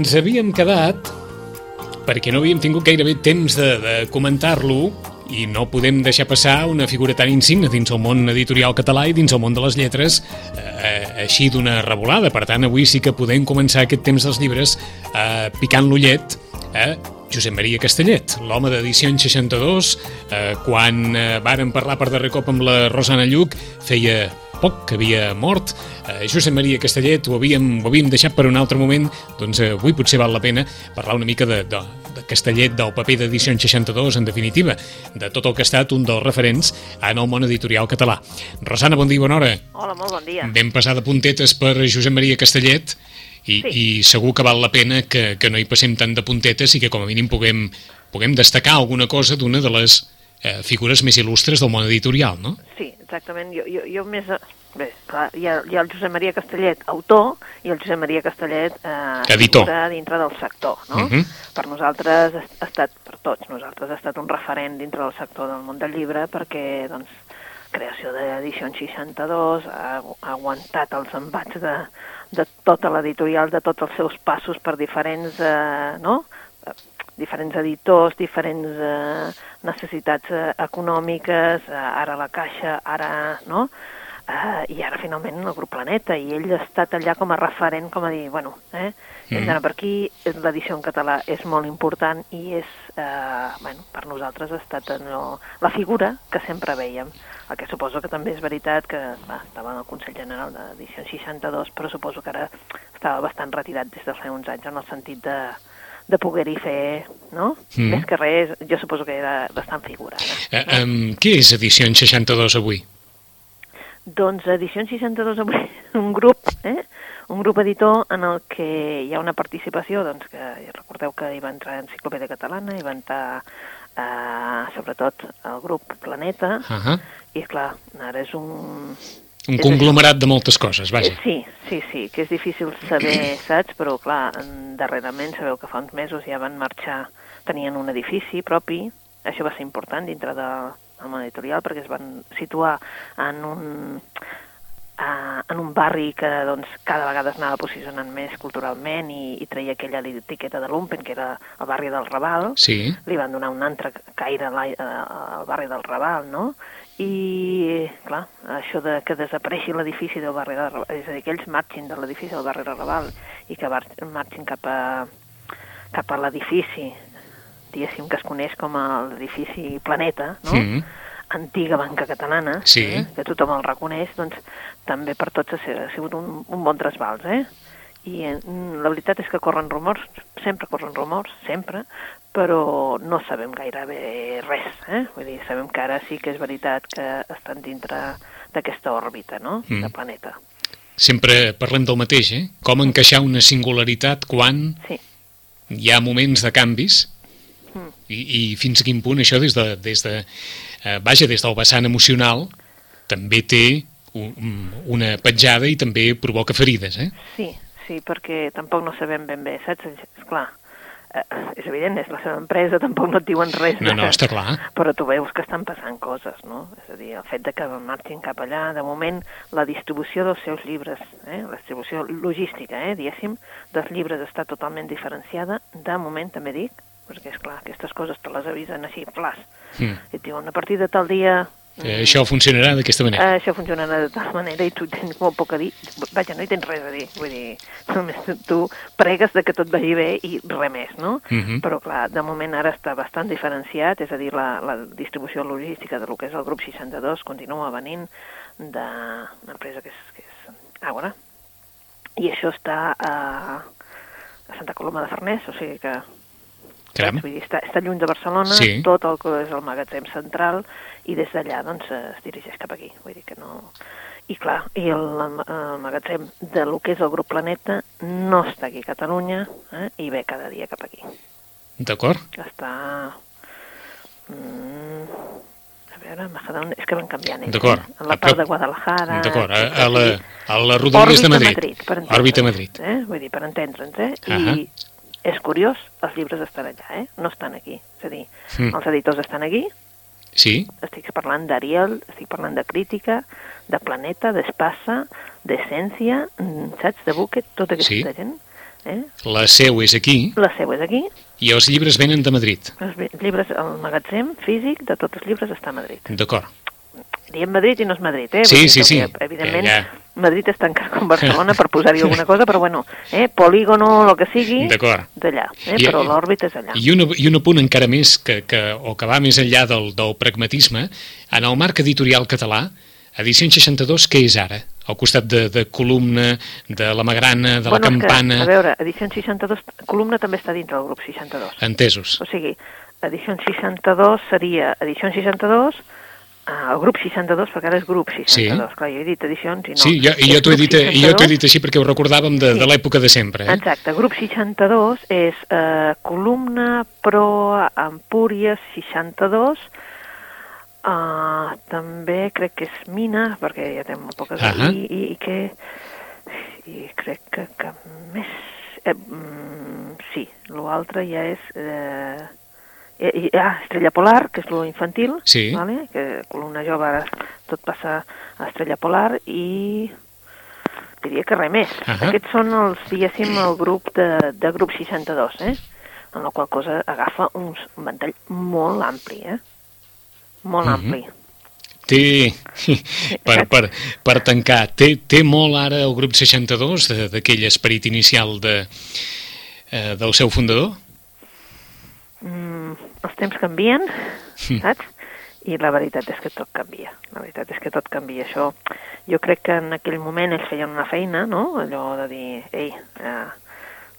ens havíem quedat, perquè no havíem tingut gairebé temps de, de comentar-lo, i no podem deixar passar una figura tan insigne dins el món editorial català i dins el món de les lletres eh, així d'una revolada. Per tant, avui sí que podem començar aquest temps dels llibres eh, picant l'ullet a Josep Maria Castellet, l'home d'edició 62, eh, quan eh, varen parlar per darrer cop amb la Rosana Lluc, feia poc que havia mort. Eh, Josep Maria Castellet ho havíem, ho havíem deixat per un altre moment, doncs eh, avui potser val la pena parlar una mica de, de, de Castellet, del paper d'edició 62, en definitiva, de tot el que ha estat un dels referents en el món editorial català. Rosana, bon dia, bona hora. Hola, molt bon dia. Ben passada puntetes per Josep Maria Castellet, i, sí. i segur que val la pena que, que no hi passem tant de puntetes i que com a mínim puguem, puguem destacar alguna cosa d'una de les eh, figures més il·lustres del món editorial, no? Sí, exactament. Jo, jo, jo més... Bé, clar, hi ha, hi ha el Josep Maria Castellet, autor, i el Josep Maria Castellet, eh, editor, dintre del sector, no? Uh Mhm. -huh. Per nosaltres ha estat, per tots nosaltres, ha estat un referent dintre del sector del món del llibre perquè, doncs, creació d'edició en 62, ha, ha aguantat els embats de, de tota l'editorial, de tots els seus passos per diferents, eh, no?, diferents editors, diferents eh, necessitats eh, econòmiques, eh, ara la Caixa, ara, no?, eh, i ara finalment el grup Planeta, i ell ha estat allà com a referent, com a dir, bueno, eh, hem d'anar per aquí, l'edició en català és molt important i és, eh, bueno, per nosaltres ha estat no, la figura que sempre veiem. El que suposo que també és veritat que va, estava en el Consell General d'edició 62, però suposo que ara estava bastant retirat des de fa uns anys en el sentit de, de poder-hi fer, no? Mm. Més que res, jo suposo que era bastant figurada. Eh, um, què és edició 62 avui? Doncs Edició 62 avui, un grup, eh? un grup editor en el que hi ha una participació, doncs que recordeu que hi va entrar Enciclopèdia Catalana, hi va entrar eh, sobretot el grup Planeta, Uh -huh. i clar, ara és un... Un És conglomerat de moltes coses, vaja. Sí, sí, sí, que és difícil saber, saps? Però clar, en- darrerament sabeu que fa uns mesos ja van marxar, tenien un edifici propi, això va ser important dintre de, del món editorial perquè es van situar en un, a, en un barri que doncs, cada vegada es anava posicionant més culturalment i, i treia aquella etiqueta de Lumpen, que era el barri del Raval, Sí. li van donar un altre caire al barri del Raval, no? I, clar, això de que desapareixi l'edifici del barri del Raval, és a dir, que ells marxin de l'edifici del barri del Raval i que mar- marxin cap a, cap a l'edifici, diguéssim, que es coneix com l'edifici Planeta, no? Mm. antiga banca catalana, Sí. eh, que tothom el reconeix, doncs també per tots ha si- ha sigut un, un bon trasbals, eh? I la veritat és que corren rumors, sempre corren rumors, sempre, però no sabem gairebé res, eh? Vull dir, sabem que ara sí que és veritat que estan dintre d'aquesta òrbita, no?, Mm. de planeta. Sempre parlem del mateix, eh? Com encaixar una singularitat quan Sí, hi ha moments de canvis Mm. i, i fins a quin punt això des de, des de eh, vaja, des del vessant emocional també té un, una petjada i també provoca ferides, eh? sí, sí, perquè tampoc no sabem ben bé, saps? És clar, eh, és evident, és la seva empresa, tampoc no et diuen res. No, no, està clar. però tu veus que estan passant coses, no? És a dir, el fet de que marxin cap allà, de moment, la distribució dels seus llibres, eh? la distribució logística, eh? diguéssim, dels llibres està totalment diferenciada, de moment també dic, perquè és clar, aquestes coses te les avisen així, flas, Mm. i et diuen, a partir de tal dia... Eh, això funcionarà d'aquesta manera. Eh, això funcionarà de tal manera i tu tens molt poc a dir. Vaja, no hi tens res a dir. Vull dir, només tu pregues de que tot vagi bé i res més, no? Mhm. Però, clar, de moment ara està bastant diferenciat, és a dir, la, la distribució logística de lo que és el grup 62 continua venint d'una empresa que és, que és Àgora. I això està a, a Santa Coloma de Farners, o sigui que Caram. Vull dir, està, està lluny de Barcelona, Sí. tot el que és el magatzem central, i des d'allà doncs, es dirigeix cap aquí. Vull dir que no... I clar, i el, el magatzem de lo que és el grup Planeta no està aquí a Catalunya eh, i ve cada dia cap aquí. D'acord? Està... Mm, a veure, Majadahonda- és que van canviant ells. D'acord. Eh? En la part de Guadalajara... D'acord, a, a, la, a la Rodalies de Madrid. per entendre'ns. Òrbita Madrid. Eh? Vull dir, per entendre'ns, eh? Ahà. I és curiós, els llibres estan allà, eh? No estan aquí. És a dir, Mm. els editors estan aquí, Sí? estic parlant d'Ariel, estic parlant de crítica, de Planeta, d'Espassa, d'Essència, mm, saps, de Bucket, tota aquesta Sí. gent Eh? La seu és aquí La seu és aquí, i els llibres venen de Madrid. els llibres, el magatzem físic de tots els llibres està a Madrid. D'acord. Diem Madrid i no és Madrid, eh? Sí, Vull sí, que, sí. Evidentment, Que ja- Madrid és tan car com Barcelona per posar-hi alguna cosa, però bueno, eh? polígono, el que sigui, d'allà, eh? I- però l'òrbita és allà. I un, I un apunt encara més que, que, o que va més enllà del, del pragmatisme, en el marc editorial català, edició 62, què és ara? Al costat de, de columna, de la magrana, de la bueno, és campana... Que, a veure, Edició 62, columna també està dintre del grup 62. Entesos. O sigui, Edició 62 seria Edició 62, eh, el grup 62, perquè ara és grup 62. Sí. Clar, jo he dit edicions i no. Sí, jo, i jo t'ho he, dit, i jo t'ho he 62. dit així perquè ho recordàvem de, de l'època de sempre. Eh? Exacte, grup 62 és eh, columna pro Empúries 62, uh, també crec que és mina, perquè ja té molt poques... Ahà. I, i, i que... I crec que, que més... Eh, mm, sí, l'altre ja és... Eh, i, i, ah, Estrella Polar, que és lo infantil, Sí. vale? que columna jove ara tot passa a Estrella Polar i diria que res més. Ahà. Aquests són els, diguéssim, el grup de, de grup 62, eh? en la qual cosa agafa un, un ventall molt ampli, eh? Molt Mhm. ampli. Té, per, per, per tancar, té, té molt ara el grup 62 de- d'aquell esperit inicial de, eh, del seu fundador? Els temps canvien, Mm. saps? I la veritat és que tot canvia. La veritat és que tot canvia. Això, jo crec que en aquell moment ells feien una feina, no? Allò de dir, ei, eh,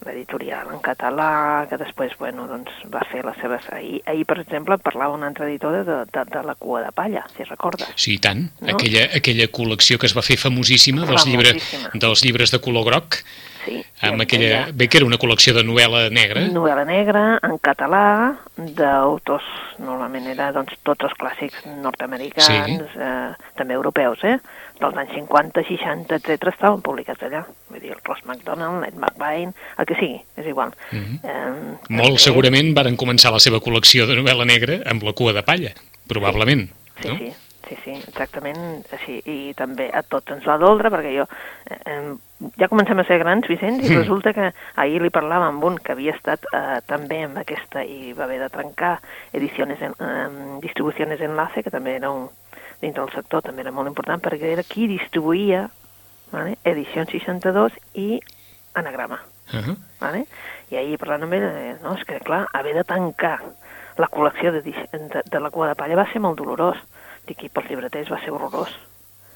l'editorial en català, que després, bueno, doncs va fer les seves... Ahir, ahir per exemple, parlava un altre editor de, de, de la cua de palla, si recordes. Sí, tant. No? Aquella, aquella col·lecció que es va fer famosíssima dels, llibre, Famosíssima. dels llibres de color groc, Sí. Amb aquella... ella- Bé, que era una col·lecció de novel·la negra. Novel·la negra, en català, d'autors, normalment era doncs, tots els clàssics nord-americans, Sí. eh, també europeus, eh? dels anys 50, 60, etc estaven publicats allà. Vull dir, el Ross MacDonald, Ned McBain, el que sigui, és igual. Mhm. eh, Molt també- segurament varen començar la seva col·lecció de novel·la negra amb la cua de palla, probablement. Sí, no? sí, sí, sí, exactament així. I també a tots ens la doldre, perquè jo... Eh, ja comencem a ser grans, Vicenç, i Mm. resulta que ahir li parlava amb un que havia estat eh, també amb aquesta i va haver de trencar edicions en, eh, distribucions enlace, que també era un, dintre del sector també era molt important, perquè era qui distribuïa vale? edició 62 i anagrama. Uh -huh. Vale? I ahir parlant amb ell, eh, no, és que clar, haver de tancar la col·lecció de, de, de la cua de palla va ser molt dolorós. Dic, i pels llibreters va ser horrorós,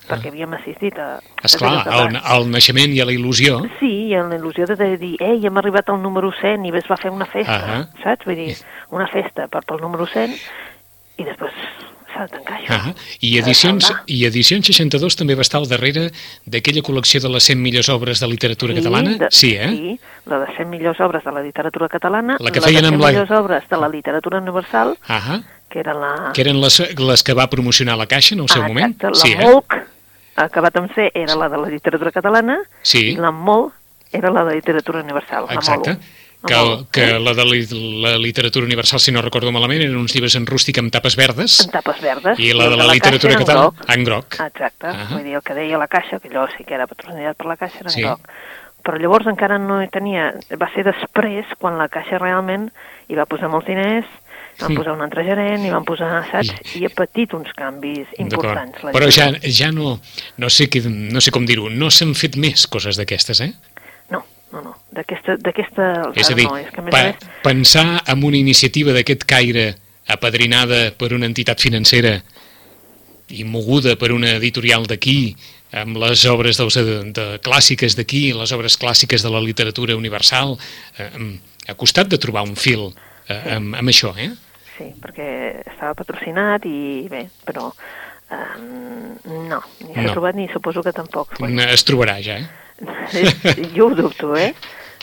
perquè havíem assistit a... Esclar, a al, al naixement i a la il·lusió, Sí, i amb la il·lusió de dir, ei, hem arribat al número 100 i es va fer una festa, Ahà. saps? Vull dir, una festa per pel número 100 i després s'ha de tancar això. uh -huh. I, de edicions, i Edicions 62 també va estar al darrere d'aquella col·lecció de les 100 millors obres de literatura catalana? de, sí, eh? Sí, la de 100 millors obres de la literatura catalana, La que de feien 100 amb la- millors obres de la literatura universal, Uh -huh. Que era la... Que eren les, les que va promocionar la Caixa en el seu ah, moment? Exacte, la sí, eh? MOLC, acabat amb C, era la de la literatura catalana, Sí. i la MOL era la de literatura universal. Exacte. La. Que, La que eh? la de li, la literatura universal, si no recordo malament, eren uns llibres en rústic amb tapes verdes En tapes verdes. i la de la Caixa literatura era en catalana groc. en groc. Exacte, Ahà. vull dir, el que deia la Caixa, que allò sí que era patrocinat per la Caixa, era en Sí. groc. Però llavors encara no hi tenia... Va ser després quan la Caixa realment hi va posar molts diners, van posar un altre gerent, i van posar, saps? I ha patit uns canvis importants. la Però ja, ja no, no, sé què, no sé com dir-ho, no s'han fet més coses d'aquestes, eh? No, no, no. D'aquesta... És a dir, no, és que a més pa, a més... pensar en una iniciativa d'aquest caire apadrinada per una entitat financera i moguda per una editorial d'aquí, amb les obres dels, de, de clàssiques d'aquí, les obres clàssiques de la literatura universal, eh, ha costat de trobar un fil eh, amb, amb això, eh? Sí, perquè estava patrocinat i bé, però um, no, ni s'ha No. trobat ni suposo que tampoc. Es trobarà ja, eh? Jo ho dubto, eh?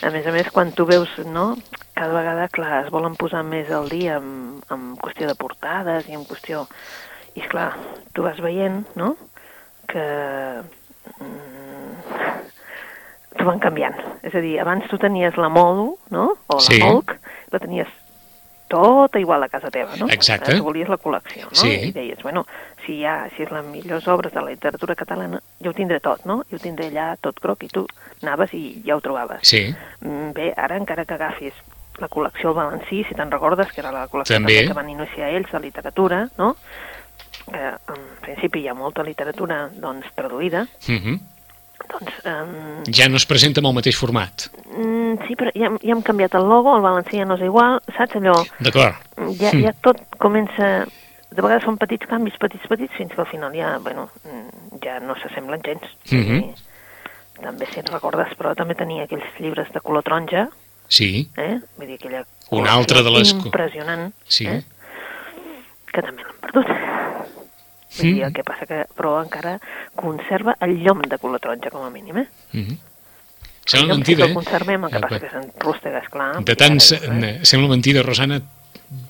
A més a més, quan tu veus, no?, cada vegada, clar, es volen posar més al dia en, en qüestió de portades i en qüestió... I, esclar, tu vas veient, no?, que... Mm, tu van canviant. És a dir, abans tu tenies la MODU, no?, o la Sí. MOLC, la tenies tota igual a casa teva, no? Exacte. Tu volies la col·lecció, no? Sí. I deies, bueno, si hi ha, si és les millors obres de la literatura catalana, jo ho tindré tot, no? Jo ho tindré allà tot groc i tu anaves i ja ho trobaves. Sí, Mm, Bé, ara encara que agafis la col·lecció al Valencí, si te'n recordes, que era la col·lecció També. també. que van iniciar ells de literatura, no? que en principi hi ha molta literatura doncs, traduïda, uh -huh. Doncs um, ja no es presenta amb el mateix format. mm, sí, però ja, ja hem canviat el logo, el valencià ja no és igual, saps allò? D'acord. Ja, Mm. ja tot comença... De vegades són petits canvis, petits, petits, fins que al final ja, bueno, mm, ja no s'assemblen gens. Mhm. I també, si et recordes, però també tenia aquells llibres de color taronja, Sí, eh? Vull dir, aquella Una altra de les Impressionant, sí. eh? que també l'han perdut. Vull Mm. dir, el que passa que, però encara conserva el llom de color taronja, com a mínim, eh? -huh. El Sembla llom sí mentida, eh? conservem, el que passa que s'enrústega, esclar. De ara, eh? sembla mentida, Rosana,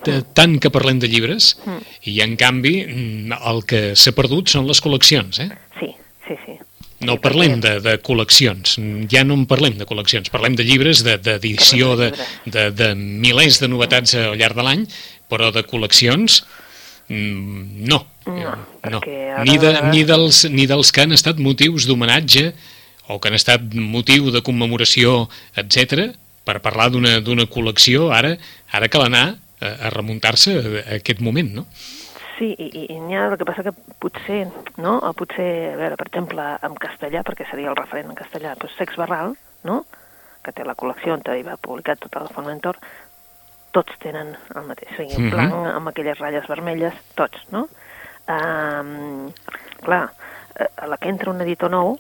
de tant que parlem de llibres Mm. i en canvi mm, el que s'ha perdut són les col·leccions, eh? Sí, sí, sí. No Sí, parlem de, de col·leccions, ja no en parlem de col·leccions, parlem de llibres, de- d'edició, de, de, de milers de novetats al llarg de l'any, però de col·leccions, mm, no. No, no. perquè ara- Ni, de, ni, dels, ni dels que han estat motius d'homenatge o que han estat motiu de commemoració, etc. per parlar d'una col·lecció, ara ara cal anar a, a remuntar-se a, a aquest moment, no? Sí, i, i, i n'hi ha el que passa que potser, no? O potser, a veure, per exemple, en castellà, perquè seria el referent en castellà, doncs Sex Barral, no? que té la col·lecció on hi va publicat tot el Formentor, tots tenen el mateix, sigui, en Mhm. blanc, amb aquelles ratlles vermelles, tots, no? Um, clar, eh, a la que entra un editor nou,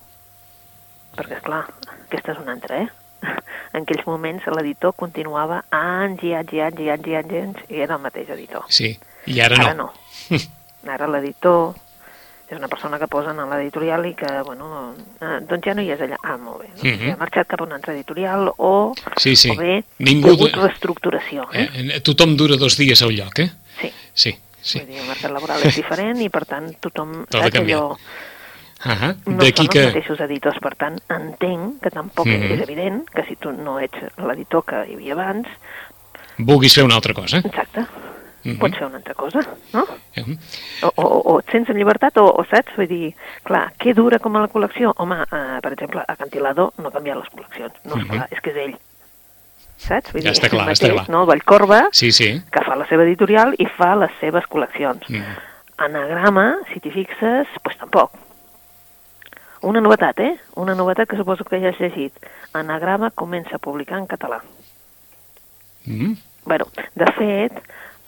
perquè, és clar, aquesta és una altra, eh? En aquells moments l'editor continuava anys i anys i anys i anys i anys, i anys i era el mateix editor. Sí, i ara no. Ara no. Ara l'editor és una persona que posen a l'editorial i que, bueno, eh, doncs ja no hi és allà. Ah, molt bé. Doncs Mhm. ja ha marxat cap a una altra editorial o, Sí, sí. o bé Ningú hi ha hagut reestructuració. Eh? Eh, tothom dura dos dies al lloc, eh? Sí. Sí, sí. Vull dir, el mercat laboral és diferent i, per tant, tothom... Tot ha canviat. allò, Uh no D'aquí són que... els mateixos editors, per tant, entenc que tampoc Mhm. és evident que si tu no ets l'editor que hi havia abans, vulguis fer una altra cosa. exacte, Mhm. pots fer una altra cosa, no? Eh? o, o, o et sents en llibertat o, o saps? Vull dir, clar, què dura com a la col·lecció? Home, eh, per exemple, a Cantilado no ha canviat les col·leccions. No, Mhm. esclar, és que és ell. Saps? Vull Ja dir, està clar, el està mateix, clar. No? El Vallcorba, Sí, sí. que fa la seva editorial i fa les seves col·leccions. Mm. Anagrama, si t'hi fixes, doncs tampoc. Una novetat, eh? Una novetat que suposo que ja has llegit. Anagrama comença a publicar en català. Mm. bueno, de fet,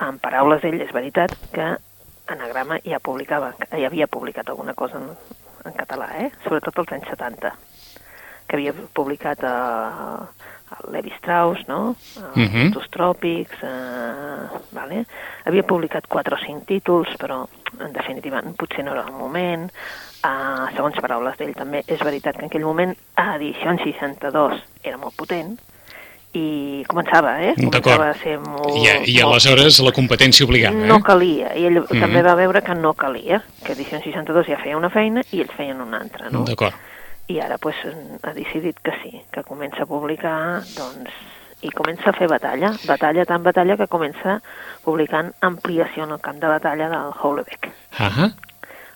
en paraules d'ell, és veritat que Anagrama ja publicava, ja havia publicat alguna cosa en, en català, eh? sobretot als anys 70, que havia publicat a, a Levi Strauss, no? A Mhm. Els tròpics, eh, vale? havia publicat quatre o cinc títols, però en definitiva potser no era el moment. Uh, segons paraules d'ell també, és veritat que en aquell moment a edició 62 era molt potent, i començava, eh? D'acord. Començava a ser molt... I, I molt- aleshores la competència obligava, eh? no calia, i ell Mhm. també va veure que no calia, que Edició 62 ja feia una feina i ells feien una altra, no? D'acord. I ara pues, ha decidit que sí, que comença a publicar, doncs, i comença a fer batalla, batalla tan batalla que comença publicant ampliació en el camp de batalla del Houellebecq. Ah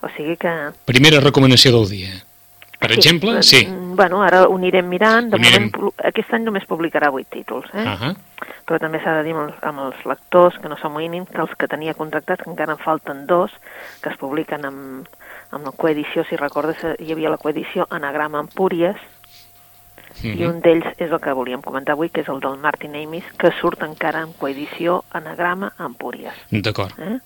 O sigui que... Primera recomanació del dia. Per exemple, sí. mm, Bueno, ara ho anirem mirant. De anirem- moment, aquest any només publicarà 8 títols, eh? Ah però també s'ha de dir amb els, amb els lectors que no s'amoïnin que els que tenia contractats, que encara en falten dos, que es publiquen amb, amb la coedició, si recordes, eh, hi havia la coedició Anagrama Empúries, i Mhm. un d'ells és el que volíem comentar avui, que és el del Martin Amis, que surt encara en coedició Anagrama Empúries. D'acord. Eh?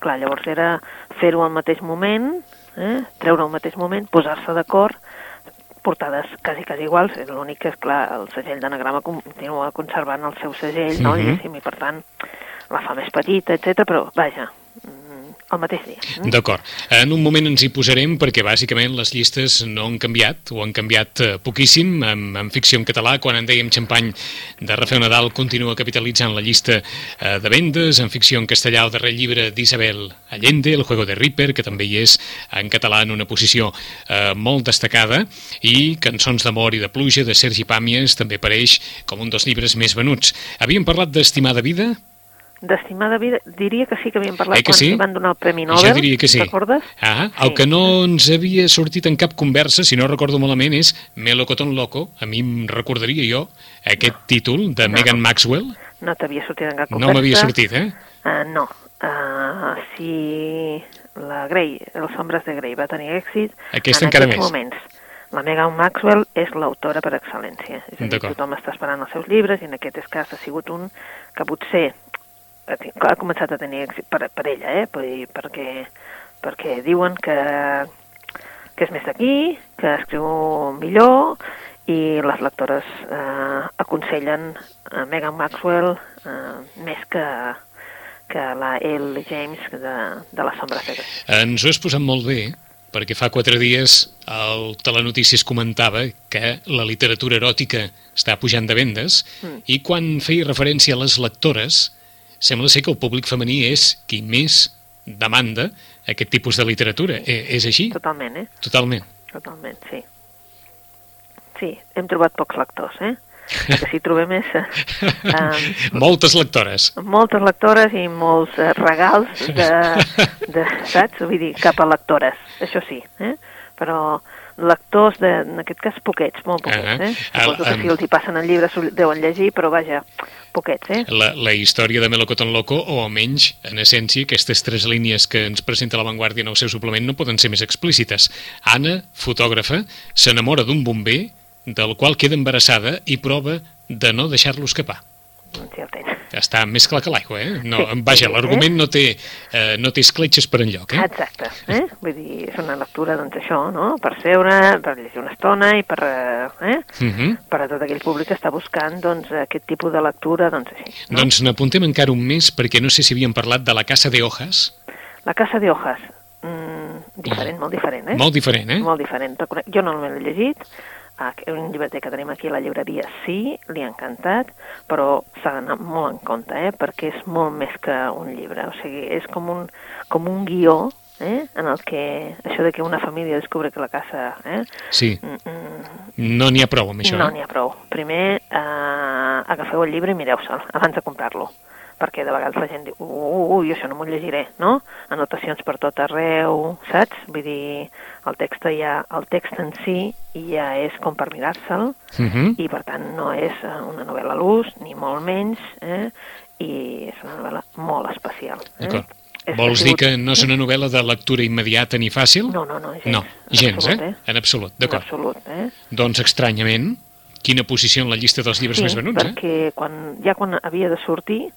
Clar, llavors era fer-ho al mateix moment, eh? treure al mateix moment, posar-se d'acord, portades quasi, quasi iguals, és l'únic que, és clar, el segell d'anagrama continua conservant el seu segell, no?, Mhm. diguéssim, i per tant la fa més petita, etc. però, vaja, el mateix dia. Mm? D'acord. En un moment ens hi posarem perquè bàsicament les llistes no han canviat, o han canviat eh, poquíssim. En, en ficció en català, quan en dèiem xampany de Rafael Nadal, continua capitalitzant la llista eh, de vendes. En ficció en castellà, el darrer llibre d'Isabel Allende, El juego de Ripper, que també hi és en català en una posició eh, molt destacada, i Cançons d'amor i de pluja, de Sergi Pàmies, també apareix com un dels llibres més venuts. Havíem parlat d'Estimada vida? D'estimada vida, diria que sí que havíem parlat Eh que quan sí? li van donar el Premi Nobel. Jo diria que sí. Recordes? Ah, Sí. el que no ens havia sortit en cap conversa, si no recordo malament, és Melocotón Loco. A mi em recordaria jo aquest títol de Megan Maxwell. No t'havia sortit en cap No conversa. m'havia sortit, eh? Uh, no. Uh, si la Grey, els ombres de Grey va tenir èxit, Aquesta en encara aquests més. moments la Megan Maxwell és l'autora per excel·lència. És a dir, tothom està esperant els seus llibres i en aquest cas ha sigut un que potser ha ti- ha començat a tenir èxit per, per ella, eh? Dir, perquè, perquè diuen que, que és més d'aquí, que escriu millor i les lectores eh, aconsellen a Megan Maxwell eh, més que, que la L. James de, de les ombres de Grey. Ens ho has posat molt bé, perquè fa quatre dies el Telenotícies comentava que la literatura eròtica està pujant de vendes Mm. i quan feia referència a les lectores, sembla ser que el públic femení és qui més demanda aquest tipus de literatura. Eh, és així? Totalment, eh? Totalment. Totalment, sí. Sí, hem trobat pocs lectors, eh? El que sí trobem és eh, Moltes lectores. moltes lectores i molts eh, regals de, de, saps? Vull dir, cap a lectores, això sí, eh? Però lectors, de, en aquest cas, poquets, molt poquets, eh? Suposo que si els hi passen el llibre s'ho deuen llegir, però vaja, poquets, eh? La, la història de Melocotón Loco, o almenys, en essència, aquestes tres línies que ens presenta la Vanguardia en el seu suplement no poden ser més explícites. Anna, fotògrafa, s'enamora d'un bomber del qual queda embarassada i prova de no deixar-lo escapar. Doncs ja el tens. Està més clar que l'aigua, eh? No, Sí, vaja, sí, l'argument no té, eh, no té escletxes per enlloc, eh? Exacte, eh? Vull dir, és una lectura, doncs això, no? Per seure, per llegir una estona i per, eh? eh? Uh -huh. per a tot aquell públic que està buscant doncs, aquest tipus de lectura, doncs així. No? Doncs n'apuntem encara un més perquè no sé si havíem parlat de la Casa de Hojas. La Casa de Hojas, mm, diferent, molt diferent, eh? Molt diferent, eh? Molt diferent. Jo no l'he llegit, ah, que un llibreter que tenim aquí a la llibreria sí, li ha encantat, però s'ha d'anar molt en compte, eh? perquè és molt més que un llibre, o sigui, és com un, com un guió eh? en el que això de que una família descobre que la casa... Eh? Sí, Mm, mm, no n'hi ha prou amb això. no eh? n'hi ha prou. Primer, eh, agafeu el llibre i mireu-se'l abans de comprar-lo perquè de vegades la gent diu, ui, ui, això no m'ho llegiré, no? Anotacions per tot arreu, saps? Vull dir, el text ja, el text en si ja és com per mirar-se'l, Uh -huh. i per tant no és eh, una novel·la a l'ús, ni molt menys, eh? i és una novel·la molt especial. Eh? Vols dir que no és una novel·la de lectura immediata ni fàcil? No, no, no, gens. No, en gens, absolut, eh? En absolut, En d'acord. absolut, eh? Doncs estranyament, quina posició en la llista dels llibres sí, més venuts, eh? perquè quan, ja quan havia de sortir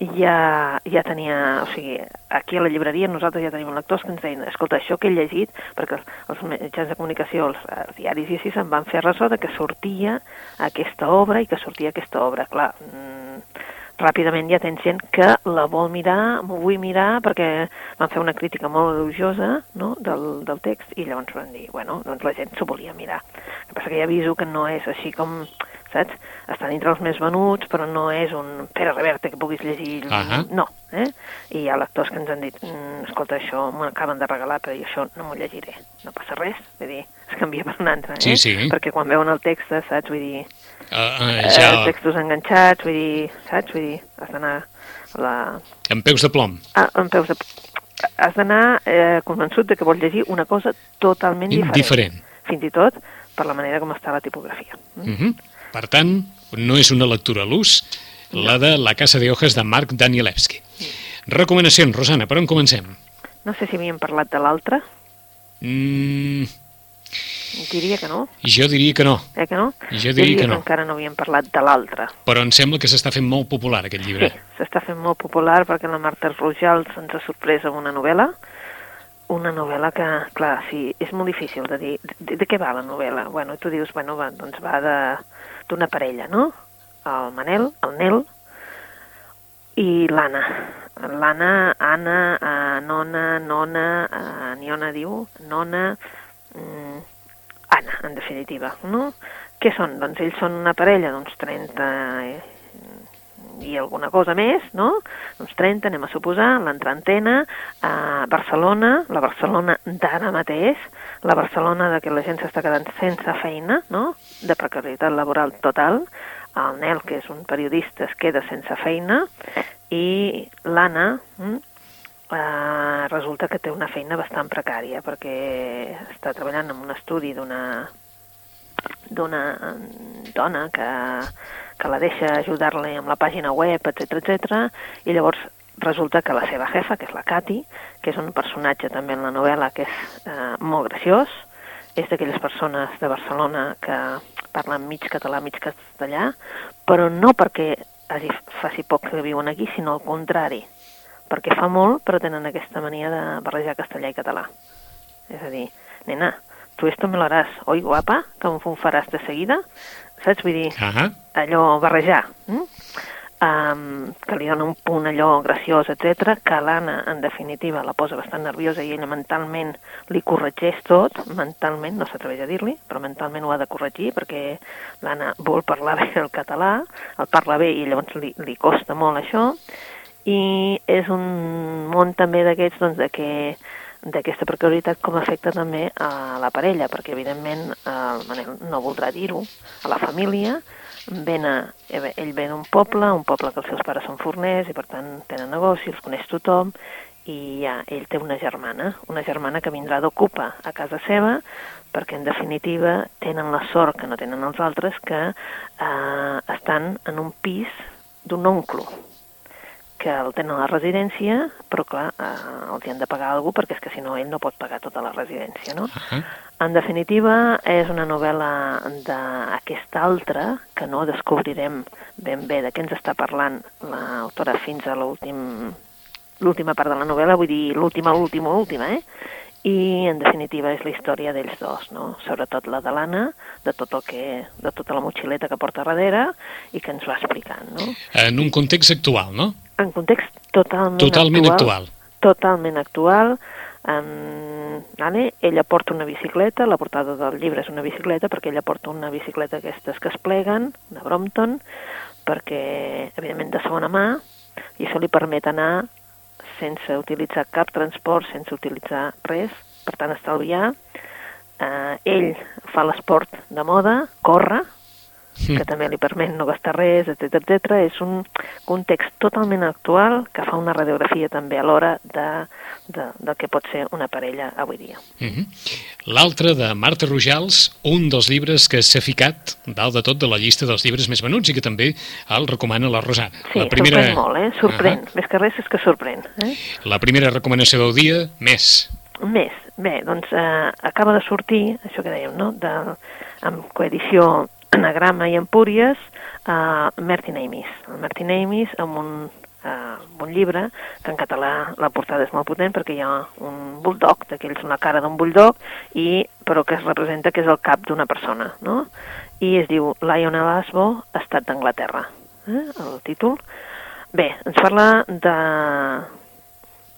ja, ja tenia, o sigui, aquí a la llibreria nosaltres ja tenim lectors que ens deien, escolta, això que he llegit, perquè els, mitjans de comunicació, els, els diaris i així, se'n van fer ressò de que sortia aquesta obra i que sortia aquesta obra. Clar, mm, ràpidament ja tens gent que la vol mirar, m'ho vull mirar, perquè van fer una crítica molt elogiosa no? del, del text i llavors van dir, bueno, doncs la gent s'ho volia mirar. El que passa que ja aviso que no és així com, saps? Està dintre els més venuts, però no és un Pere Reverte que puguis llegir... Ahà. No, eh? I hi ha lectors que ens han dit, mm, escolta, això m'ho acaben de regalar, però jo això no m'ho llegiré. No passa res, vull dir, es canvia per un altre, eh? Sí, sí. Perquè quan veuen el text, saps? Vull dir, Uh, uh, eh, ja, textos enganxats, vull dir, saps? Vull dir, has d'anar la... amb peus de plom. Ah, en peus de... Has d'anar eh, convençut de que vols llegir una cosa totalment diferent. Diferent. Fins i tot per la manera com està la tipografia. Mm? Uh -huh. Per tant, no és una lectura a l'ús, la de La casa de hojas de Marc Danielewski. Recomanacions, Rosana, per on comencem? No sé si havíem parlat de l'altre, Mm, diria que no, jo diria que no, eh que no? Jo diria que no. encara no havíem parlat de l'altre. però em sembla que s'està fent molt popular aquest llibre. Sí, s'està fent molt popular perquè la Marta Rojals ens ha sorprès amb una novel·la, una novel·la que, clar, sí, és molt difícil de dir de, de què va la novel·la. Bueno, tu dius, bueno, va, doncs va d'una parella, no? El Manel, el Nel i l'Anna. L'Anna, Anna, uh, Nona, Nona, uh, Niona diu, Nona, mm, Anna, en definitiva, no? Què són? Doncs ells són una parella d'uns 30 eh, i alguna cosa més, no? Uns 30, anem a suposar, l'entrantena, a Barcelona, la Barcelona d'ara mateix, la Barcelona de que la gent s'està quedant sense feina, no? De precarietat laboral total, el Nel, que és un periodista, es queda sense feina i l'Anna eh, resulta que té una feina bastant precària perquè està treballant en un estudi d'una d'una dona que, que la deixa ajudar-li amb la pàgina web, etc etc. i llavors resulta que la seva jefa, que és la Cati, que és un personatge també en la novel·la que és eh, molt graciós, és d'aquelles persones de Barcelona que parlen mig català, mig castellà, però no perquè hagi, faci poc que viuen aquí, sinó al contrari, perquè fa molt, però tenen aquesta mania de barrejar castellà i català. És a dir, nena, tu esto me lo harás, oi guapa, que em faràs de seguida, saps? Vull dir, uh -huh. allò barrejar. Mm? um, que li dona un punt allò graciós, etc, que l'Anna, en definitiva, la posa bastant nerviosa i ella mentalment li corregeix tot, mentalment, no s'atreveix a dir-li, però mentalment ho ha de corregir perquè l'Anna vol parlar bé el català, el parla bé i llavors li, li costa molt això, i és un món també d'aquests doncs, de que d'aquesta precarietat com afecta també a la parella, perquè evidentment el Manel no voldrà dir-ho a la família, ven a, ell ve d'un poble, un poble que els seus pares són forners i per tant tenen negoci, els coneix tothom i ja, ell té una germana, una germana que vindrà d'ocupa a casa seva perquè en definitiva tenen la sort que no tenen els altres que eh, estan en un pis d'un oncle que el tenen a la residència, però clar, eh, els hi han de pagar algú perquè és que si no ell no pot pagar tota la residència, no? Uh -huh. En definitiva, és una novel·la d'aquesta altra, que no descobrirem ben bé de què ens està parlant l'autora fins a l'últim l'última part de la novel·la, vull dir l'última, última, última, eh? i en definitiva és la història d'ells dos, no? sobretot la de l'Anna, de tot el que, de tota la motxileta que porta darrere i que ens va explicant. No? En un context actual, no? En context totalment, totalment actual. actual. Totalment actual. Um, vale? Ella porta una bicicleta, la portada del llibre és una bicicleta, perquè ella porta una bicicleta aquestes que es pleguen, de Brompton, perquè, evidentment, de segona mà, i això li permet anar sense utilitzar cap transport, sense utilitzar res, per tant, estalviar. Uh, ell fa l'esport de moda, corre, mm. que també li permet no gastar res, etc etc. És un context totalment actual que fa una radiografia també a l'hora de, de, del que pot ser una parella avui dia. Mm -hmm. L'altre, de Marta Rojals, un dels llibres que s'ha ficat dalt de tot de la llista dels llibres més venuts i que també el recomana la Rosana. Sí, la primera... sorprèn molt, eh? Sorprèn. Uh -huh. Més que res és que sorprèn. Eh? La primera recomanació del dia, més. Més. Bé, doncs eh, acaba de sortir, això que dèiem, no?, de, amb coedició Anagrama i Empúries, uh, Martin Amis. El Martin Amis amb un, uh, un llibre que en català la portada és molt potent perquè hi ha un bulldog, d'aquells una cara d'un bulldog, i, però que es representa que és el cap d'una persona, no? I es diu Lionel Asbo, Estat d'Anglaterra, eh? el títol. Bé, ens parla de...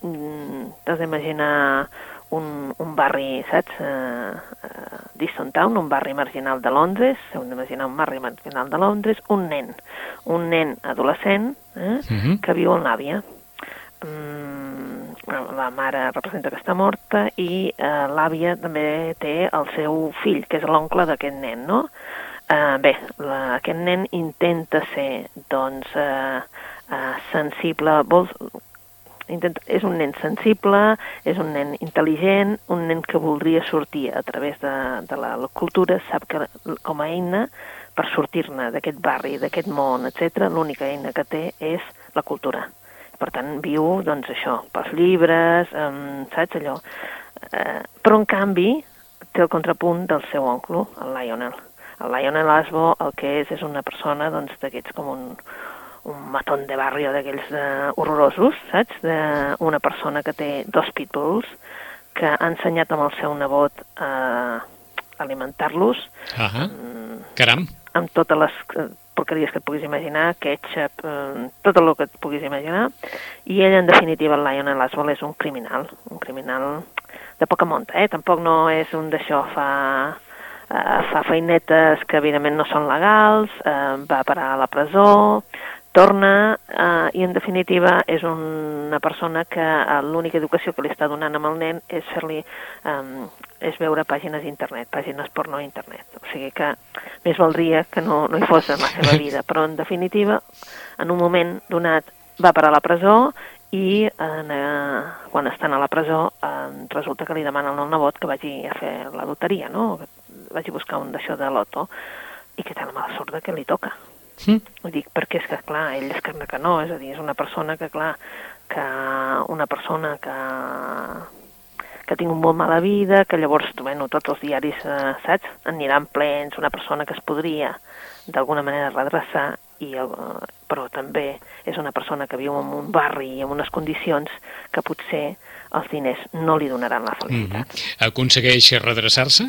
Mm, t'has d'imaginar un, un barri, saps, uh, uh, Diston Town, un barri marginal de Londres, heu d'imaginar un barri marginal de Londres, un nen, un nen adolescent eh, uh mhm. -huh. que viu amb l'àvia. Mm, la mare representa que està morta i uh, l'àvia també té el seu fill, que és l'oncle d'aquest nen, no? Uh, bé, la, aquest nen intenta ser, doncs, uh, uh, sensible, vol, Intenta, és un nen sensible, és un nen intel·ligent, un nen que voldria sortir a través de, de la, la cultura, sap que com a eina per sortir-ne d'aquest barri, d'aquest món, etc, l'única eina que té és la cultura. Per tant, viu, doncs, això, pels llibres, um, saps, allò. Uh, però, en canvi, té el contrapunt del seu oncle, el Lionel. El Lionel Asbo el que és és una persona doncs, d'aquests com un, un matón de barri d'aquells uh, horrorosos, saps? D'una persona que té dos pitbulls, que ha ensenyat amb el seu nebot a alimentar-los. Uh -huh. mm, Caram! Amb totes les eh, porqueries que et puguis imaginar, ketchup, eh, tot el que et puguis imaginar. I ell, en definitiva, el Lionel Aswell és un criminal, un criminal de poca monta, eh? Tampoc no és un d'això fa eh, fa feinetes que evidentment no són legals, eh, va parar a la presó, torna eh, i en definitiva és una persona que eh, l'única educació que li està donant amb el nen és fer-li eh, és veure pàgines d'internet, pàgines porno a internet. O sigui que més valdria que no, no hi fos en la seva vida, però en definitiva, en un moment donat va per a la presó i en, eh, quan estan a la presó eh, resulta que li demanen al nebot que vagi a fer la loteria, no? que vagi a buscar un d'això de loto i que té la mala sort que li toca. Sí. Ho dic perquè és que, clar, ell és carne que no, és a dir, és una persona que, clar, que una persona que que ha tingut molt mala vida, que llavors, bueno, tots els diaris, eh, saps, aniran plens, una persona que es podria d'alguna manera redreçar, i el, però també és una persona que viu en un barri i en unes condicions que potser els diners no li donaran la felicitat. Mm -hmm. Aconsegueix redreçar-se?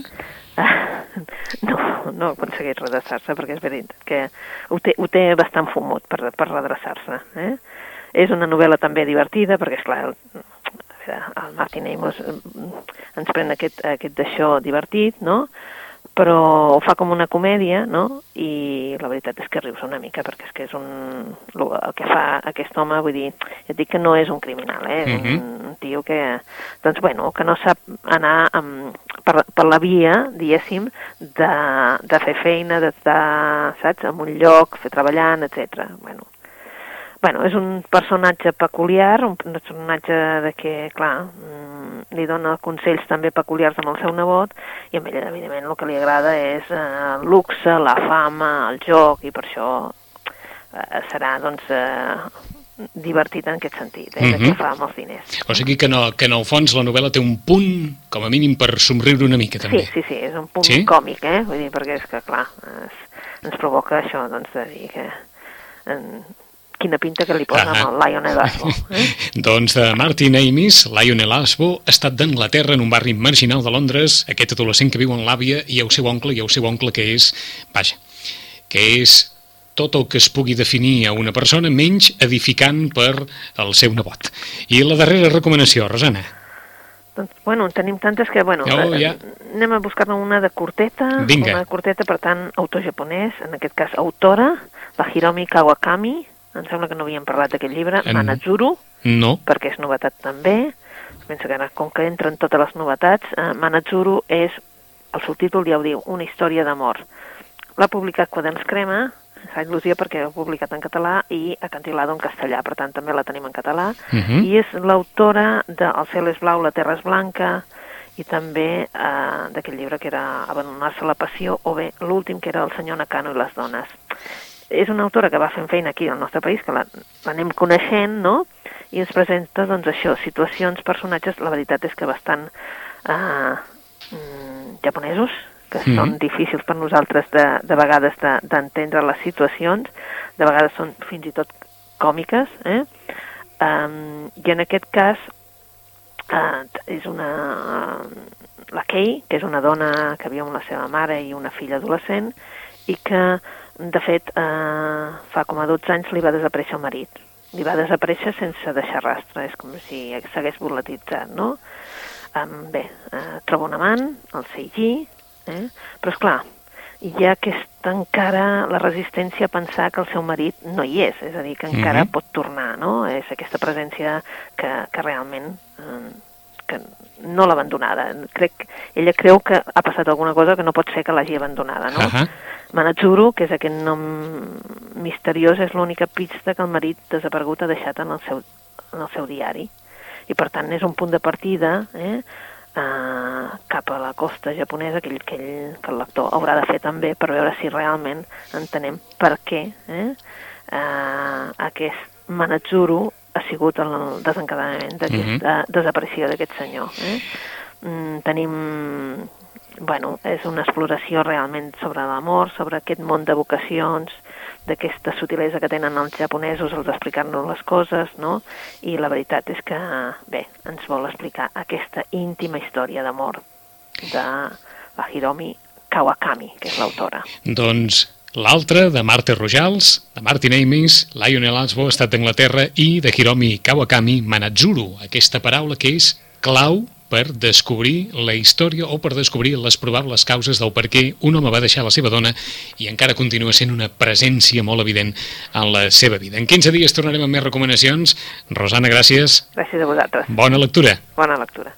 no, no aconsegueix redreçar-se perquè és veritat que ho té, ho té bastant fumut per, per redreçar-se. Eh? És una novel·la també divertida perquè, és clar, el, el Martin Amos ens pren aquest, aquest d'això divertit, no?, però ho fa com una comèdia, no? I la veritat és que rius una mica, perquè és que és un... el que fa aquest home, vull dir, ja et dic que no és un criminal, eh? És uh -huh. un tio que, doncs, bueno, que no sap anar amb, per, per la via, diguéssim, de, de fer feina, d'estar, saps?, en un lloc, fer treballant, etc. Bueno, bueno, és un personatge peculiar, un personatge de que, clar, li dona consells també peculiars amb el seu nebot i a ell, evidentment, el que li agrada és eh, el luxe, la fama, el joc i per això eh, serà, doncs, eh, divertit en aquest sentit, eh, mm -hmm. que fa amb els diners. O sigui que, no, que en el fons la novel·la té un punt, com a mínim, per somriure una mica, també. Sí, sí, sí, és un punt sí? còmic, eh? Vull dir, perquè és que, clar, es, ens provoca això, doncs, de dir que... En, quina pinta que li posa ah amb el Lionel Asbo. Eh? doncs de Martin Amis, Lionel Asbo ha estat d'Anglaterra en un barri marginal de Londres, aquest adolescent que viu amb l'àvia i el seu oncle, i el seu oncle que és, vaja, que és tot el que es pugui definir a una persona menys edificant per al seu nebot. I la darrera recomanació, Rosana? Doncs, bueno, tenim tantes que, bueno, oh, ja. anem a buscar-ne una de curteta, Vinga. una de curteta, per tant, autor japonès, en aquest cas autora, la Hiromi Kawakami, em sembla que no havíem parlat d'aquest llibre, en... Manazuru, no. perquè és novetat també, penso que ara, com que entren totes les novetats, eh, Manazuru és, el subtítol ja ho diu, una història d'amor. L'ha publicat Quaderns Crema, s'ha il·lusió perquè l'ha publicat en català i a Cantilado en castellà, per tant també la tenim en català, uh mhm. -huh. i és l'autora de El cel és blau, la terra és blanca, i també eh, d'aquest llibre que era Abandonar-se la passió, o bé l'últim que era El senyor Nakano i les dones és una autora que va fent feina aquí al nostre país, que l'anem la, coneixent, no?, i ens presenta, doncs, això, situacions, personatges, la veritat és que bastant eh, mm, japonesos, que mm -hmm. són difícils per nosaltres de, de vegades d'entendre de, les situacions, de vegades són fins i tot còmiques, eh? Um, I en aquest cas uh, és una... la Kei, que és una dona que viu amb la seva mare i una filla adolescent, i que de fet, eh, fa com a 12 anys li va desaparèixer el marit. Li va desaparèixer sense deixar rastre, és com si s'hagués volatitzat, no? Um, bé, eh, troba un amant, el Seiji, eh? però és clar, hi ha aquesta encara la resistència a pensar que el seu marit no hi és, és a dir, que encara mm -hmm. pot tornar, no? És aquesta presència que, que realment eh, que no l'ha abandonada. Crec, ella creu que ha passat alguna cosa que no pot ser que l'hagi abandonada, no? Uh -huh. Manatsuru, que és aquest nom misteriós, és l'única pista que el marit desaparegut ha deixat en el seu, en el seu diari. I per tant és un punt de partida eh, uh, cap a la costa japonesa que, ell, que, ell, que el lector haurà de fer també per veure si realment entenem per què eh, uh, aquest Manatsuru ha sigut el desencadenament d'aquesta mm -hmm. desaparició d'aquest senyor. Eh? Mm, tenim bueno, és una exploració realment sobre l'amor, sobre aquest món de vocacions, d'aquesta sutilesa que tenen els japonesos als explicar-nos les coses, no? I la veritat és que, bé, ens vol explicar aquesta íntima història d'amor de la Hiromi Kawakami, que és l'autora. Doncs L'altre, de Marta Rojals, de Martin Amis, Lionel Asbo, Estat d'Anglaterra, i de Hiromi Kawakami, Manazuru, aquesta paraula que és clau per descobrir la història o per descobrir les probables causes del per què un home va deixar la seva dona i encara continua sent una presència molt evident en la seva vida. En 15 dies tornarem amb més recomanacions. Rosana, gràcies. Gràcies a vosaltres. Bona lectura. Bona lectura.